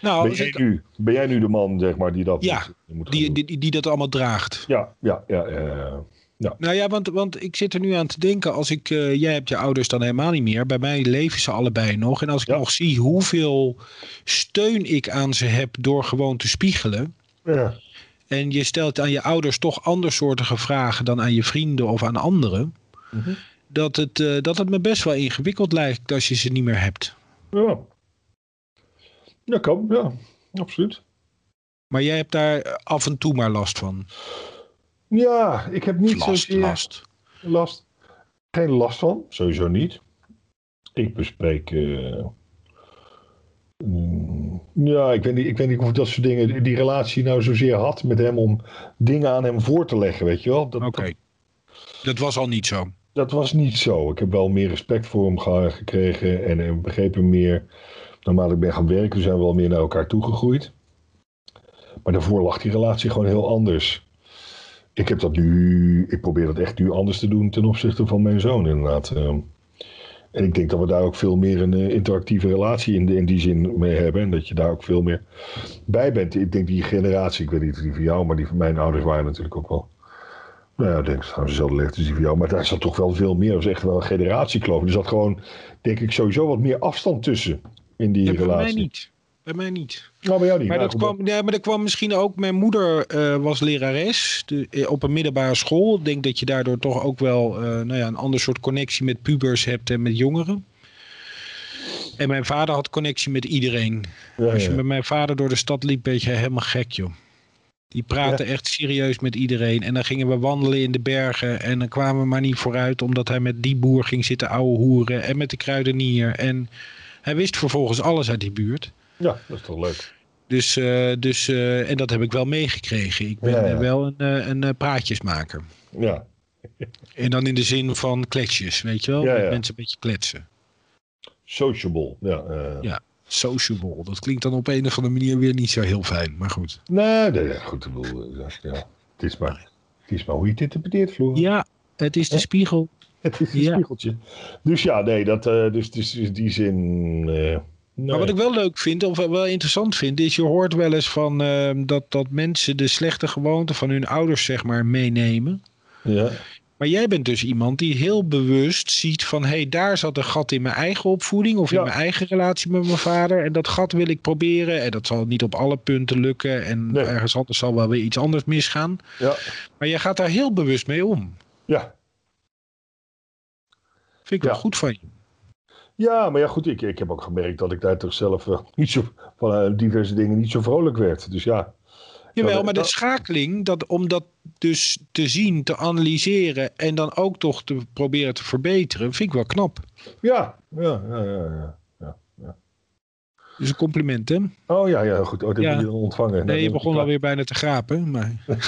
S2: Nou, ben, jij nu, ben jij nu de man zeg maar, die dat
S1: ja, moet, die, die, die, dat allemaal draagt?
S2: Ja, ja, ja. ja.
S1: Ja. Nou ja, want, want ik zit er nu aan te denken, als ik, uh, jij hebt je ouders dan helemaal niet meer. Bij mij leven ze allebei nog. En als ik nog zie hoeveel steun ik aan ze heb door gewoon te spiegelen.
S2: Ja.
S1: En je stelt aan je ouders toch andersoortige vragen dan aan je vrienden of aan anderen. Mhm. dat, het, uh, dat het me best wel ingewikkeld lijkt als je ze niet meer hebt.
S2: Ja. Ja, kan. Ja, absoluut.
S1: Maar jij hebt daar af en toe maar last van.
S2: Ja, ik heb niet
S1: last,
S2: zozeer...
S1: Last.
S2: Last. Geen last van, sowieso niet. Ik bespreek... Uh, ja, ik weet, niet, ik weet niet of dat soort dingen... Die relatie nou zozeer had met hem om dingen aan hem voor te leggen, weet je wel.
S1: Oké. Dat, dat was al niet zo.
S2: Dat was niet zo. Ik heb wel meer respect voor hem gekregen en, en begreep hem meer. Naarmate ik ben gaan werken, zijn we wel meer naar elkaar toegegroeid. Maar daarvoor lag die relatie gewoon heel anders ik heb dat nu, ik probeer dat echt nu anders te doen ten opzichte van mijn zoon inderdaad. Ehm. en ik denk dat we daar ook veel meer een eh, interactieve relatie in, in die zin mee hebben. En dat je daar ook veel meer bij bent. Ik denk die generatie, ik weet niet of die van jou, maar die van mijn ouders waren natuurlijk ook wel. Nou ja, ik denk dat dezelfde leeftijd als die van jou. Maar daar zat toch wel veel meer. Dat was echt wel een generatiekloof. Er zat gewoon, denk ik, sowieso wat meer afstand tussen in die relatie. Voor
S1: mij niet. Bij mij niet.
S2: Nou, bij jou niet.
S1: Maar, dat kwam, ja, maar dat kwam misschien ook... Mijn moeder uh, was lerares de, eh, op een middelbare school. Ik denk dat je daardoor toch ook wel uh, nou ja, een ander soort connectie met pubers hebt en met jongeren. En mijn vader had connectie met iedereen. Ja, Als je ja. met mijn vader door de stad liep, ben je helemaal gek, joh. Die praten echt serieus met iedereen. En dan gingen we wandelen in de bergen. En dan kwamen we maar niet vooruit, omdat hij met die boer ging zitten ouwe hoeren. En met de kruidenier. En hij wist vervolgens alles uit die buurt.
S2: Ja, dat is toch leuk.
S1: Dus, uh, dus uh, en dat heb ik wel meegekregen. Ik ben ja, ja. wel een, een praatjesmaker.
S2: Ja.
S1: en dan in de zin van kletsjes, weet je wel? Ja, Met mensen een beetje kletsen.
S2: Sociable, ja.
S1: Ja, sociable. Dat klinkt dan op een of andere manier weer niet zo heel fijn, maar goed.
S2: Nee, nee goed. Ik bedoel, ja. Het, is maar, het is maar hoe je het interpreteert, Floor.
S1: Ja, het is de spiegel.
S2: Het is een spiegeltje. Dus ja, nee, dat, dus, dus in die zin
S1: maar wat ik wel leuk vind, of wel interessant vind, is je hoort wel eens van uh, dat, dat mensen de slechte gewoonten van hun ouders, zeg maar, meenemen.
S2: Ja.
S1: Maar jij bent dus iemand die heel bewust ziet van... hé, hey, daar zat een gat in mijn eigen opvoeding... of in mijn eigen relatie met mijn vader. En dat gat wil ik proberen. En dat zal niet op alle punten lukken. En ergens anders zal wel weer iets anders misgaan.
S2: Ja.
S1: Maar jij gaat daar heel bewust mee om.
S2: Ja.
S1: Vind ik wel goed van je.
S2: Ja, maar ja, goed, ik, ik heb ook gemerkt dat ik daar toch zelf uh, niet zo, van uh, diverse dingen niet zo vrolijk werd. Dus ja.
S1: Jawel, maar de schakeling, dat, om dat dus te zien, te analyseren en dan ook toch te proberen te verbeteren, vind ik wel knap.
S2: Ja, ja, ja, ja. ja, ja.
S1: Dus een compliment, hè?
S2: Oh ja, ja, goed. Oh, dat ja. heb je ontvangen.
S1: Nee, je begon alweer bijna te gapen, maar...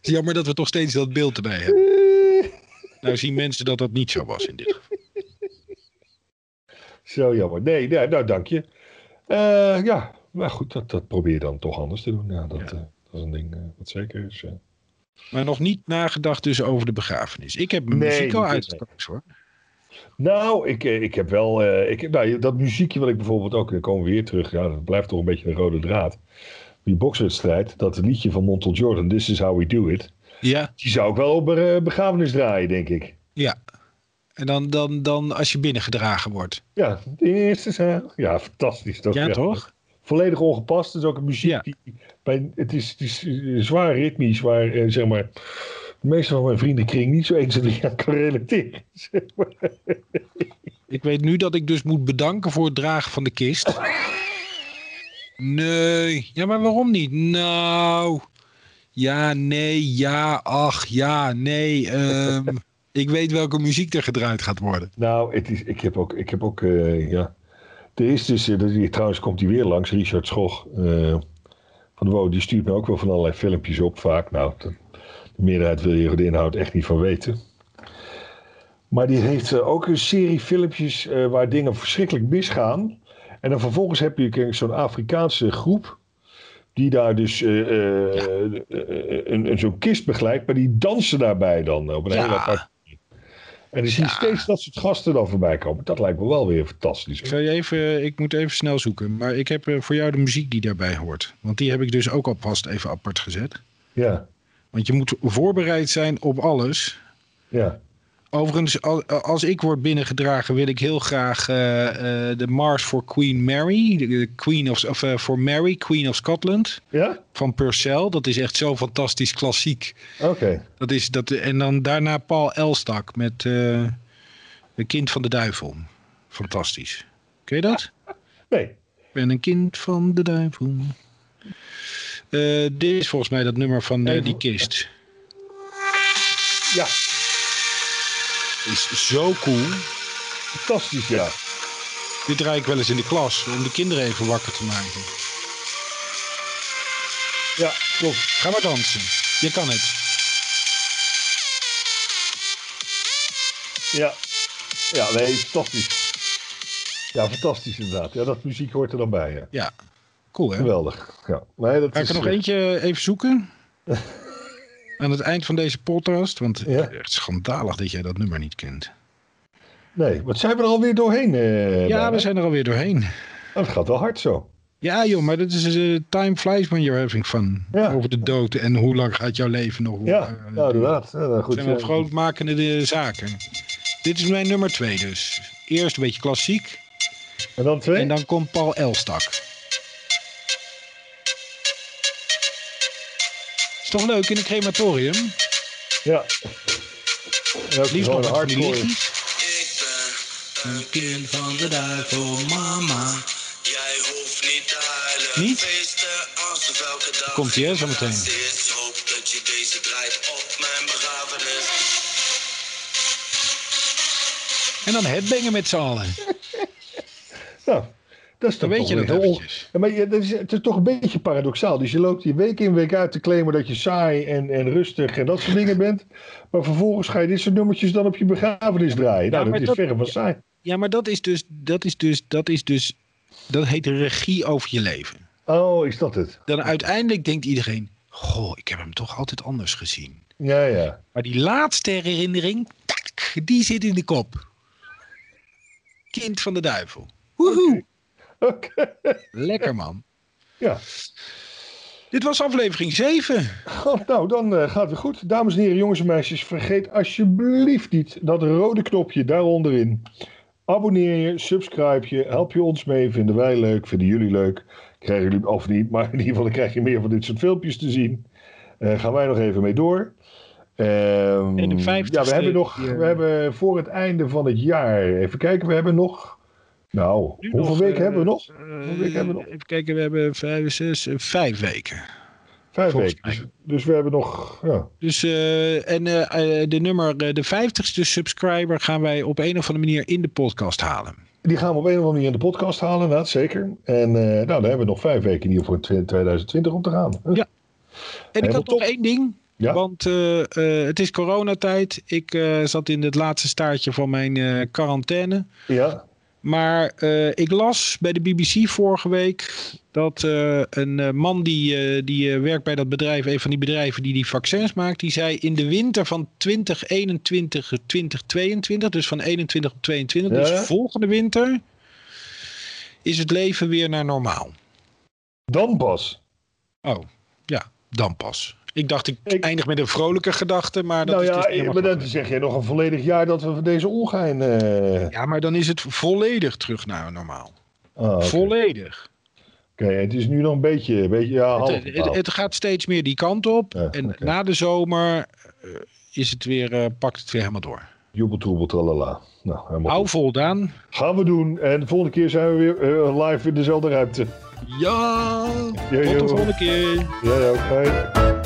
S1: Jammer dat we toch steeds dat beeld erbij hebben. Nou zien mensen dat dat niet zo was in dit geval.
S2: Zo jammer. Nee, nee nou dank je. Uh, ja, maar goed, dat, dat probeer je dan toch anders te doen. Ja, dat, ja. Uh, dat is een ding uh, wat zeker is.
S1: Maar nog niet nagedacht dus over de begrafenis. Ik heb mijn nee, muziek al uitgekozen hoor.
S2: Nou, ik, ik heb wel. ik, nou, dat muziekje wat ik bijvoorbeeld ook. Dan komen we weer terug. Ja, dat blijft toch een beetje een rode draad. Die bokswedstrijd. Dat liedje van Montel Jordan. This is how we do it.
S1: Ja.
S2: Die zou ik wel op een begrafenis draaien, denk ik.
S1: Ja. En dan, dan, dan als je binnengedragen wordt.
S2: Ja, de eerste zaal. Ja, fantastisch.
S1: Toch? Ja, ja, toch?
S2: Volledig ongepast. Het is ook een muziek ja. die... Bij, het, is, het is zwaar ritmisch, waar eh, zeg maar... De meeste van mijn vriendenkring niet zo eens aan kan relateren. Zeg maar.
S1: Ik weet nu dat ik dus moet bedanken voor het dragen van de kist. Nee. Ja, maar waarom niet? Nou, ja, nee, ja, ach, ja, nee. Um, Ik weet welke muziek er gedraaid gaat worden.
S2: Nou, het is, ik heb ook, ik heb ook uh, ja. Er is dus, uh, trouwens komt hij weer langs, Richard Schoch uh, van de WO, die stuurt me ook wel van allerlei filmpjes op vaak. Nou, de, de meerderheid wil je de inhoud echt niet van weten. Maar die heeft ook een serie filmpjes waar dingen verschrikkelijk misgaan. En dan vervolgens heb je zo'n Afrikaanse groep die daar dus uh, ja. een, een, zo'n kist begeleidt, maar die dansen daarbij dan op een ja. hele aparte en zien ja. steeds dat soort gasten dan voorbij komen. Dat lijkt me wel weer fantastisch.
S1: Ik, je even, ik moet even snel zoeken. Maar ik heb voor jou de muziek die daarbij hoort. Want die heb ik dus ook alvast even apart gezet.
S2: Ja.
S1: Want je moet voorbereid zijn op alles.
S2: Ja.
S1: Overigens, als ik word binnengedragen, wil ik heel graag uh, uh, de Mars voor Queen Mary. De Queen of, of uh, voor Mary, Queen of Scotland.
S2: Ja?
S1: Van Purcell. Dat is echt zo fantastisch klassiek.
S2: Oké.
S1: Dat is dat En dan daarna Paul Elstak met De Kind van de Duivel. Fantastisch. Ken je dat?
S2: Nee.
S1: Ik ben een kind van de duivel. dit is volgens mij dat nummer van die kist.
S2: Ja,
S1: is zo cool.
S2: Fantastisch, ja.
S1: Dit draai ik wel eens in de klas om de kinderen even wakker te maken.
S2: Ja, klopt.
S1: Ga maar dansen. Je kan het.
S2: Ja. Ja, nee, fantastisch. Ja, fantastisch inderdaad. Ja, dat muziek hoort er dan bij. Ja,
S1: ja. cool hè?
S2: Geweldig. Ja. Nee, dat
S1: Ga ik er nog eentje even zoeken? aan het eind van deze podcast. Want ja. echt schandalig dat jij dat nummer niet kent.
S2: Nee, wat zijn we er alweer doorheen? Uh,
S1: ja, we zijn er alweer doorheen. Oh,
S2: dat gaat wel hard zo.
S1: Ja joh, maar dat is uh, time flies when you're having fun. Ja. Over de dood en hoe lang gaat jouw leven nog.
S2: Ja, uh, nou, inderdaad. Ja,
S1: goed, zijn wel grootmakende zaken. Dit is mijn nummer twee dus. Eerst een beetje klassiek.
S2: En dan twee?
S1: En dan komt Paul Elstak. Toch leuk in een crematorium?
S2: Ja.
S1: Liefst nog een die. Ik ben een kind van de duivel, mama. Jij hoeft niet te huilen. Niet? Feesten welke dag. Komt hij, hè, zo meteen. Hoop dat je deze draait op mijn begrafenis. En dan headbangen met z'n allen.
S2: Nou, dat is toch
S1: weet je dat eventjes.
S2: Ja, maar dat is, het is toch een beetje paradoxaal. Dus je loopt je week in week uit te claimen dat je saai en, en rustig en dat soort dingen bent. Maar vervolgens ga je dit soort nummertjes dan op je begrafenis draaien. Nou, dat is verre van saai.
S1: Ja, maar dat is dus, dat is dus, dat is dus, dat heet regie over je leven.
S2: Oh, is dat het?
S1: Dan uiteindelijk denkt iedereen, goh, ik heb hem toch altijd anders gezien.
S2: Ja, ja.
S1: Maar die laatste herinnering, die zit in de kop. Kind van de duivel. Woehoe.
S2: Okay.
S1: Lekker man.
S2: Ja.
S1: Dit was aflevering 7.
S2: Oh, nou, dan uh, gaat het goed. Dames en heren, jongens en meisjes, vergeet alsjeblieft niet dat rode knopje daaronderin. Abonneer je, subscribe je, help je ons mee, vinden wij leuk, vinden jullie leuk. Krijgen jullie of niet, maar in ieder geval dan krijg je meer van dit soort filmpjes te zien. Uh, gaan wij nog even mee door. Um, ja, we hebben nog, we hebben voor het einde van het jaar, even kijken, we hebben nog nou, hoeveel weken uh, hebben we nog?
S1: Weken hebben we nog? Even kijken, we hebben vijf, zes, uh, vijf weken.
S2: Vijf weken. Dus, dus, we hebben nog. Ja.
S1: Dus, en de nummer, de vijftigste subscriber gaan wij op een of andere manier in de podcast halen.
S2: Die gaan we op een of andere manier in de podcast halen, inderdaad, zeker. En nou, dan hebben we nog vijf weken in ieder geval in 2020 om te gaan.
S1: Ja. En ik had nog één ding. Ja? Want het is coronatijd. Ik zat in het laatste staartje van mijn quarantaine.
S2: Ja.
S1: Maar uh, ik las bij de BBC vorige week dat uh, een uh, man die, die werkt bij dat bedrijf, een van die bedrijven die die vaccins maakt, die zei in de winter van 2021, 2022, dus van 21 op 22, ja. dus volgende winter, is het leven weer naar normaal.
S2: Dan pas.
S1: Oh, ja, dan pas. Ik dacht, ik, eindig met een vrolijke gedachte, maar dat
S2: nou
S1: is
S2: ja, dus maar dan zeg je nog een volledig jaar dat we van deze ongein... Uh...
S1: Ja, maar dan is het volledig terug naar normaal. Ah, okay. Volledig.
S2: Oké, okay, het is nu nog een beetje... Een beetje ja,
S1: het, het, het, gaat steeds meer die kant op. Ja, en okay. na de zomer uh, is het weer, uh, pakt het weer helemaal door.
S2: Jubeltroebel, tralala. Nou,
S1: Hou voldaan.
S2: Gaan we doen. En de volgende keer zijn we weer live in dezelfde ruimte.
S1: Ja, tot de volgende keer.
S2: Ook. Hoi.